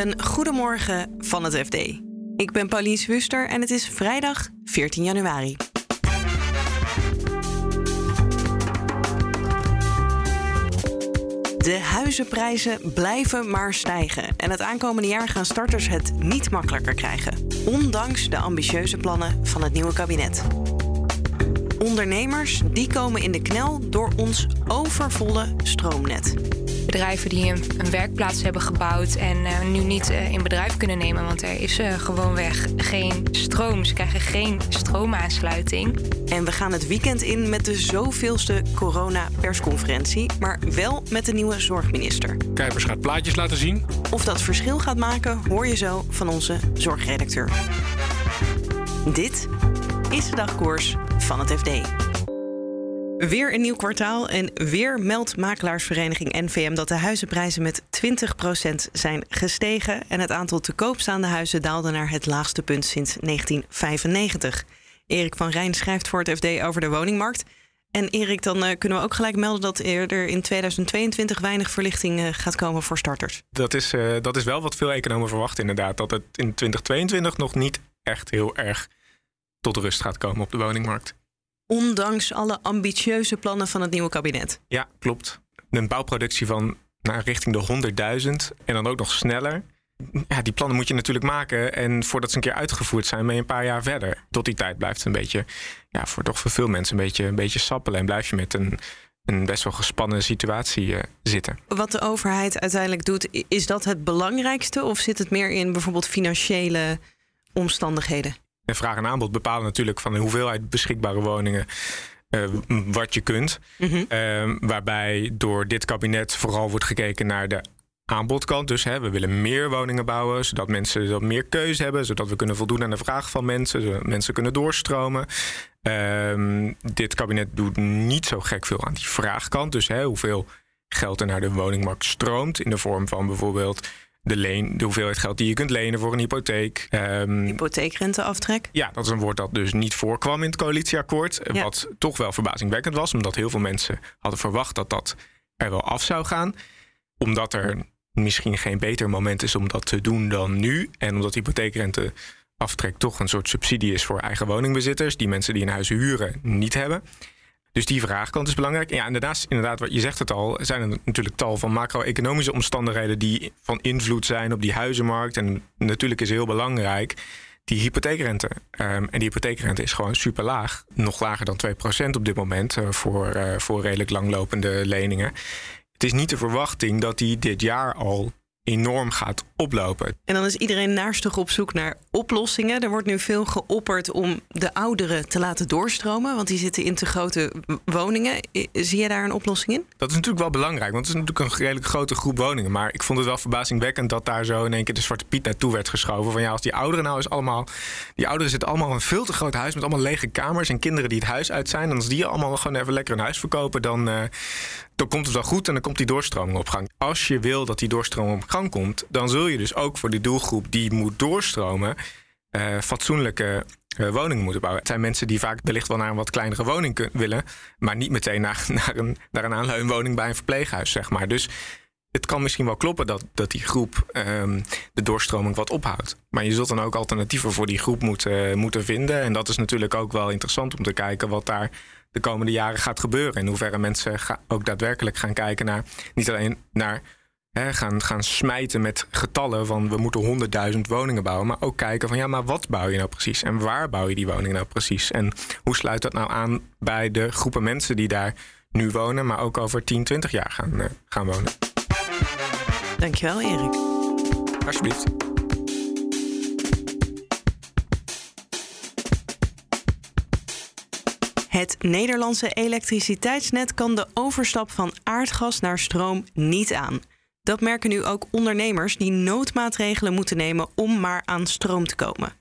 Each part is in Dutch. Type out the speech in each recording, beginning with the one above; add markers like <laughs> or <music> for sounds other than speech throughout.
Een goedemorgen van het FD. Ik ben Pauline Swuster en het is vrijdag 14 januari. De huizenprijzen blijven maar stijgen. En het aankomende jaar gaan starters het niet makkelijker krijgen. Ondanks de ambitieuze plannen van het nieuwe kabinet. Ondernemers die komen in de knel door ons overvolle stroomnet bedrijven die een, een werkplaats hebben gebouwd en uh, nu niet uh, in bedrijf kunnen nemen, want er is uh, gewoonweg geen stroom. Ze krijgen geen stroomaansluiting. En we gaan het weekend in met de zoveelste corona-persconferentie, maar wel met de nieuwe zorgminister. Kuipers gaat plaatjes laten zien. Of dat verschil gaat maken, hoor je zo van onze zorgredacteur. Dit is de dagkoers van het FD. Weer een nieuw kwartaal en weer meldt makelaarsvereniging NVM dat de huizenprijzen met 20% zijn gestegen en het aantal te koop staande huizen daalde naar het laagste punt sinds 1995. Erik van Rijn schrijft voor het FD over de woningmarkt. En Erik, dan uh, kunnen we ook gelijk melden dat er in 2022 weinig verlichting uh, gaat komen voor starters. Dat is, uh, dat is wel wat veel economen verwachten inderdaad. Dat het in 2022 nog niet echt heel erg tot rust gaat komen op de woningmarkt ondanks alle ambitieuze plannen van het nieuwe kabinet. Ja, klopt. Een bouwproductie van naar richting de 100.000 en dan ook nog sneller. Ja, die plannen moet je natuurlijk maken. En voordat ze een keer uitgevoerd zijn, ben je een paar jaar verder. Tot die tijd blijft het een beetje, ja, voor toch voor veel mensen een beetje, een beetje sappelen. En blijf je met een, een best wel gespannen situatie uh, zitten. Wat de overheid uiteindelijk doet, is dat het belangrijkste? Of zit het meer in bijvoorbeeld financiële omstandigheden? En vraag en aanbod bepalen natuurlijk van de hoeveelheid beschikbare woningen. Uh, wat je kunt. Mm -hmm. uh, waarbij door dit kabinet vooral wordt gekeken naar de aanbodkant. Dus hè, we willen meer woningen bouwen, zodat mensen dat meer keuze hebben, zodat we kunnen voldoen aan de vraag van mensen, zodat mensen kunnen doorstromen. Uh, dit kabinet doet niet zo gek veel aan die vraagkant. Dus hè, hoeveel geld er naar de woningmarkt stroomt in de vorm van bijvoorbeeld de, leen, de hoeveelheid geld die je kunt lenen voor een hypotheek. Um, Hypotheekrenteaftrek? Ja, dat is een woord dat dus niet voorkwam in het coalitieakkoord. Ja. Wat toch wel verbazingwekkend was, omdat heel veel mensen hadden verwacht dat dat er wel af zou gaan. Omdat er misschien geen beter moment is om dat te doen dan nu. En omdat hypotheekrenteaftrek toch een soort subsidie is voor eigen woningbezitters, die mensen die een huis huren niet hebben. Dus die vraagkant is belangrijk. Ja, inderdaad, inderdaad, je zegt het al, zijn er natuurlijk tal van macro-economische omstandigheden die van invloed zijn op die huizenmarkt. En natuurlijk is heel belangrijk die hypotheekrente. Um, en die hypotheekrente is gewoon super laag. Nog lager dan 2% op dit moment uh, voor, uh, voor redelijk langlopende leningen. Het is niet de verwachting dat die dit jaar al enorm gaat oplopen. En dan is iedereen naarstig op zoek naar oplossingen. Er wordt nu veel geopperd om de ouderen te laten doorstromen, want die zitten in te grote woningen. Zie je daar een oplossing in? Dat is natuurlijk wel belangrijk, want het is natuurlijk een redelijk grote groep woningen. Maar ik vond het wel verbazingwekkend dat daar zo in één keer de Zwarte Piet naartoe werd geschoven. Van ja, als die ouderen nou eens allemaal. Die ouderen zitten allemaal in een veel te groot huis met allemaal lege kamers en kinderen die het huis uit zijn. En als die allemaal gewoon even lekker een huis verkopen, dan, uh, dan komt het wel goed en dan komt die doorstroming op gang. Als je wil dat die doorstroming op gang komt, dan zul je dus ook voor die doelgroep die moet doorstromen, uh, fatsoenlijke uh, woningen moeten bouwen. Het zijn mensen die vaak wellicht wel naar een wat kleinere woning willen, maar niet meteen naar, <laughs> naar, een, naar een aanleunwoning bij een verpleeghuis, zeg maar. Dus het kan misschien wel kloppen dat, dat die groep um, de doorstroming wat ophoudt. Maar je zult dan ook alternatieven voor die groep moeten, moeten vinden. En dat is natuurlijk ook wel interessant om te kijken wat daar de komende jaren gaat gebeuren. In hoeverre mensen ook daadwerkelijk gaan kijken naar niet alleen naar hè, gaan, gaan smijten met getallen van we moeten 100.000 woningen bouwen, maar ook kijken van ja, maar wat bouw je nou precies en waar bouw je die woningen nou precies en hoe sluit dat nou aan bij de groepen mensen die daar nu wonen, maar ook over 10, 20 jaar gaan, uh, gaan wonen. Dankjewel, Erik. Alsjeblieft. Het Nederlandse elektriciteitsnet kan de overstap van aardgas naar stroom niet aan. Dat merken nu ook ondernemers die noodmaatregelen moeten nemen om maar aan stroom te komen.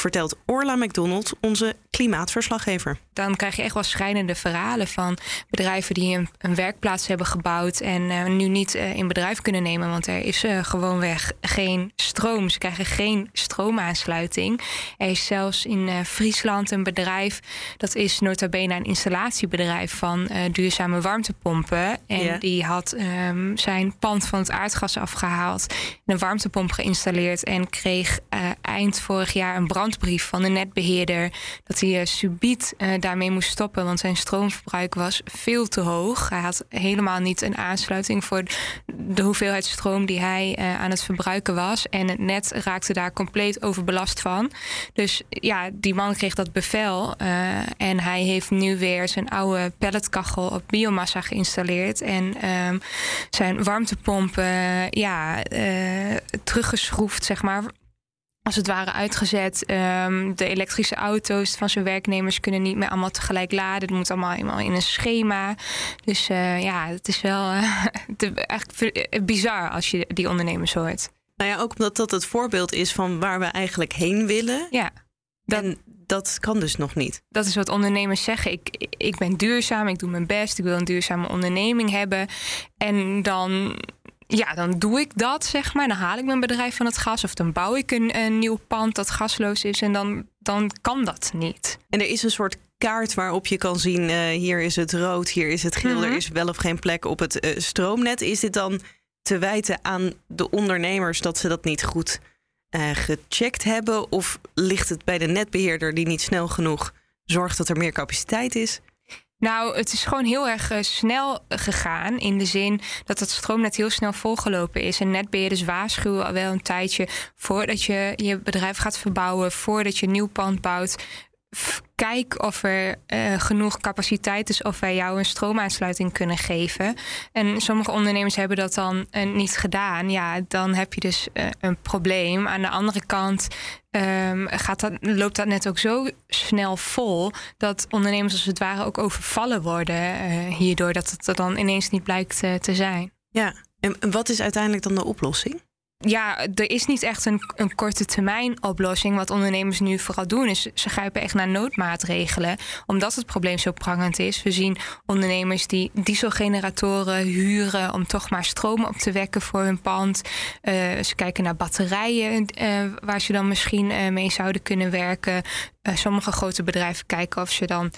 Vertelt Orla McDonald, onze klimaatverslaggever. Dan krijg je echt wel schrijnende verhalen van bedrijven die een, een werkplaats hebben gebouwd en uh, nu niet uh, in bedrijf kunnen nemen, want er is uh, gewoonweg geen stroom. Ze krijgen geen stroomaansluiting. Er is zelfs in Friesland een bedrijf, dat is nota bene een installatiebedrijf van duurzame warmtepompen. En yeah. die had um, zijn pand van het aardgas afgehaald, een warmtepomp geïnstalleerd en kreeg eind vorig jaar een brandbrief van de netbeheerder dat hij subiet daarmee moest stoppen, want zijn stroomverbruik was veel te hoog. Hij had helemaal niet een aansluiting voor de hoeveelheid stroom die hij uh, aan het verbruiken was. En het net raakte daar compleet overbelast van. Dus ja, die man kreeg dat bevel. En hij heeft nu weer zijn oude pelletkachel op biomassa geïnstalleerd. En um, zijn warmtepomp uh, ja, teruggeschroefd, zeg maar als het ware uitgezet. Um, de elektrische auto's van zijn werknemers kunnen niet meer allemaal tegelijk laden. Het moet allemaal eenmaal in een schema. Dus uh, ja, het is wel <laughs> uh, echt bizar als je die ondernemers hoort. Nou ja, ook omdat dat het voorbeeld is van waar we eigenlijk heen willen. Ja. Dat... En dat kan dus nog niet. Dat is wat ondernemers zeggen. Ik, ik ben duurzaam, ik doe mijn best, ik wil een duurzame onderneming hebben. En dan ja, dan doe ik dat, zeg maar. Dan haal ik mijn bedrijf van het gas of dan bouw ik een, een nieuw pand dat gasloos is en dan, dan kan dat niet. En er is een soort kaart waarop je kan zien: uh, hier is het rood, hier is het geel, mm -hmm. er is wel of geen plek op het uh, stroomnet. Is dit dan te wijten aan de ondernemers dat ze dat niet goed uh, gecheckt hebben? Of ligt het bij de netbeheerder die niet snel genoeg zorgt dat er meer capaciteit is? Nou, het is gewoon heel erg uh, snel gegaan. In de zin dat het stroomnet heel snel volgelopen is. En netbeheerders waarschuwen al wel een tijdje voordat je je bedrijf gaat verbouwen, voordat je nieuw pand bouwt kijk of er uh, genoeg capaciteit is of wij jou een stroomaansluiting kunnen geven. En sommige ondernemers hebben dat dan uh, niet gedaan. Ja, dan heb je dus uh, een probleem. Aan de andere kant um, gaat dat, loopt dat net ook zo snel vol dat ondernemers als het ware ook overvallen worden hierdoor dat het er dan ineens niet blijkt te zijn. Ja, en wat is uiteindelijk dan de oplossing? Ja, er is niet echt een, een korte termijn oplossing. Wat ondernemers nu vooral doen, is ze grijpen echt naar noodmaatregelen. Omdat het probleem zo prangend is. We zien ondernemers die dieselgeneratoren huren om toch maar stroom op te wekken voor hun pand. Uh, ze kijken naar batterijen uh, waar ze dan misschien uh, mee zouden kunnen werken. sommige grote bedrijven kijken of ze dan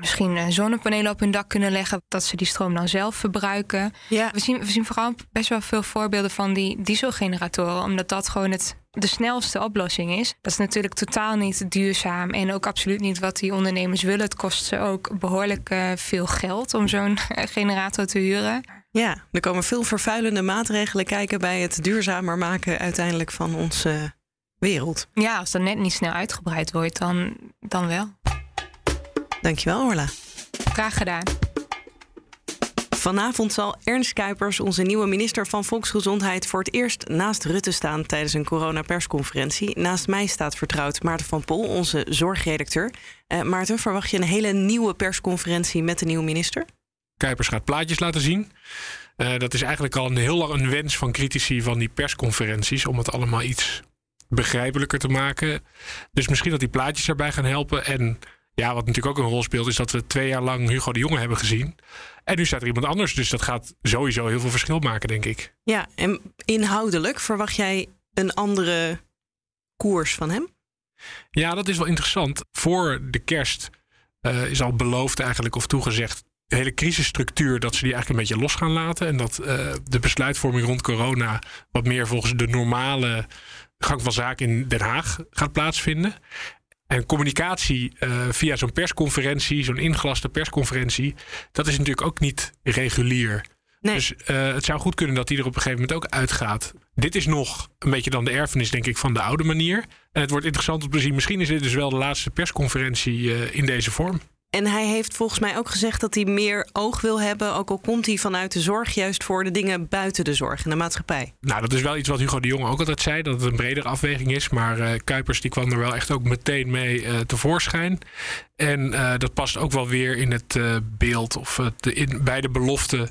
misschien zonnepanelen op hun dak kunnen leggen, dat ze die stroom dan zelf verbruiken. Ja. We, zien, we zien vooral best wel veel voorbeelden van die dieselgeneratoren, omdat dat gewoon het, de snelste oplossing is. Dat is natuurlijk totaal niet duurzaam en ook absoluut niet wat die ondernemers willen. Het kost ze ook behoorlijk uh, veel geld om zo'n generator te huren. Ja, er komen veel vervuilende maatregelen kijken bij het duurzamer maken uiteindelijk van onze wereld. Ja, als dat net niet snel uitgebreid wordt, dan, dan wel. Dankjewel, Orla. Graag gedaan. Vanavond zal Ernst Kuipers, onze nieuwe minister van Volksgezondheid, voor het eerst naast Rutte staan tijdens een coronapersconferentie. Naast mij staat vertrouwd Maarten van Pol, onze zorgredacteur. Uh, Maarten, verwacht je een hele nieuwe persconferentie met de nieuwe minister? Kuipers gaat plaatjes laten zien. Uh, dat is eigenlijk al een heel lang een wens van critici van die persconferenties, om het allemaal iets begrijpelijker te maken. Dus misschien dat die plaatjes erbij gaan helpen. En ja, wat natuurlijk ook een rol speelt, is dat we twee jaar lang Hugo de Jonge hebben gezien. En nu staat er iemand anders. Dus dat gaat sowieso heel veel verschil maken, denk ik. Ja, en inhoudelijk verwacht jij een andere koers van hem? Ja, dat is wel interessant. Voor de kerst uh, is al beloofd eigenlijk of toegezegd de hele crisisstructuur, dat ze die eigenlijk een beetje los gaan laten. En dat uh, de besluitvorming rond corona wat meer volgens de normale gang van zaken in Den Haag gaat plaatsvinden. En communicatie uh, via zo'n persconferentie, zo'n ingelaste persconferentie, dat is natuurlijk ook niet regulier. Nee. Dus uh, het zou goed kunnen dat die er op een gegeven moment ook uitgaat. Dit is nog een beetje dan de erfenis, denk ik, van de oude manier. En het wordt interessant om te zien. Misschien is dit dus wel de laatste persconferentie uh, in deze vorm. En hij heeft volgens mij ook gezegd dat hij meer oog wil hebben, ook al komt hij vanuit de zorg, juist voor de dingen buiten de zorg en de maatschappij. Nou, dat is wel iets wat Hugo de Jonge ook altijd zei, dat het een bredere afweging is. Maar uh, Kuipers die kwam er wel echt ook meteen mee uh, tevoorschijn. En uh, dat past ook wel weer in het beeld of de, in, bij de belofte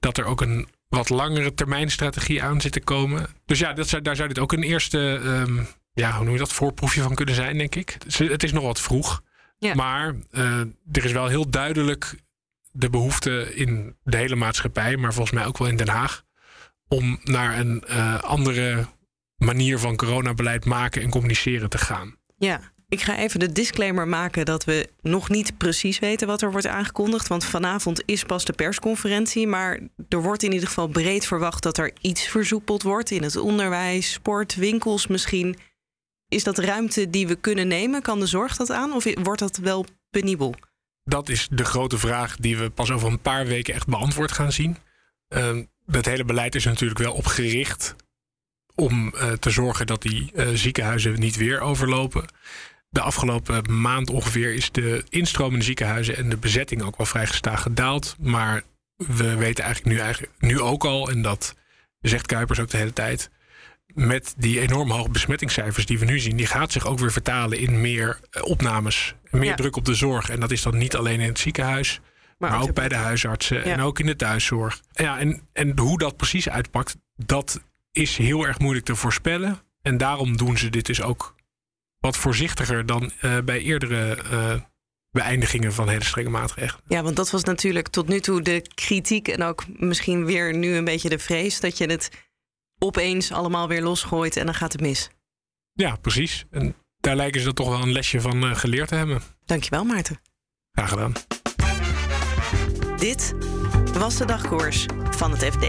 dat er ook een wat langere termijn strategie aan zit te komen. Dus ja, dat zou, daar zou dit ook een eerste. Um, ja, hoe noem je dat, voorproefje van kunnen zijn, denk ik. Het is nog wat vroeg. Ja. Maar uh, er is wel heel duidelijk de behoefte in de hele maatschappij, maar volgens mij ook wel in Den Haag, om naar een uh, andere manier van coronabeleid maken en communiceren te gaan. Ja, ik ga even de disclaimer maken dat we nog niet precies weten wat er wordt aangekondigd. Want vanavond is pas de persconferentie. Maar er wordt in ieder geval breed verwacht dat er iets versoepeld wordt in het onderwijs, sport, winkels misschien. Is dat ruimte die we kunnen nemen? Kan de zorg dat aan? Of wordt dat wel penibel? Dat is de grote vraag die we pas over een paar weken echt beantwoord gaan zien. Uh, het hele beleid is natuurlijk wel opgericht om uh, te zorgen dat die uh, ziekenhuizen niet weer overlopen. De afgelopen maand ongeveer is de instroom in de ziekenhuizen en de bezetting ook wel vrij gestaag gedaald. Maar we weten eigenlijk nu, eigenlijk nu ook al, en dat zegt Kuipers ook de hele tijd. Met die enorm hoge besmettingscijfers die we nu zien, die gaat zich ook weer vertalen in meer opnames. Meer Ja. druk op de zorg. En dat is dan niet alleen in het ziekenhuis, maar, ook bij de huisartsen Ja. en ook in de thuiszorg. Ja, en, en hoe dat precies uitpakt, dat is heel erg moeilijk te voorspellen. En daarom doen ze dit dus ook wat voorzichtiger dan eh, bij eerdere eh, beëindigingen van hele strenge maatregelen. Ja, want dat was natuurlijk tot nu toe de kritiek en ook misschien weer nu een beetje de vrees dat je het opeens allemaal weer losgooit en dan gaat het mis. Ja, precies. En daar lijken ze er toch wel een lesje van eh, geleerd te hebben. Dankjewel, Maarten. Graag gedaan. Dit was de dagkoers van het FD.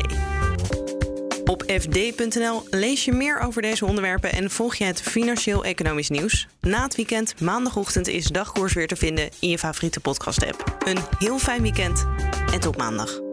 Op fd.nl lees je meer over deze onderwerpen en volg je het financieel-economisch nieuws. Na het weekend, maandagochtend, is dagkoers weer te vinden in je favoriete podcast-app. Een heel fijn weekend en tot maandag.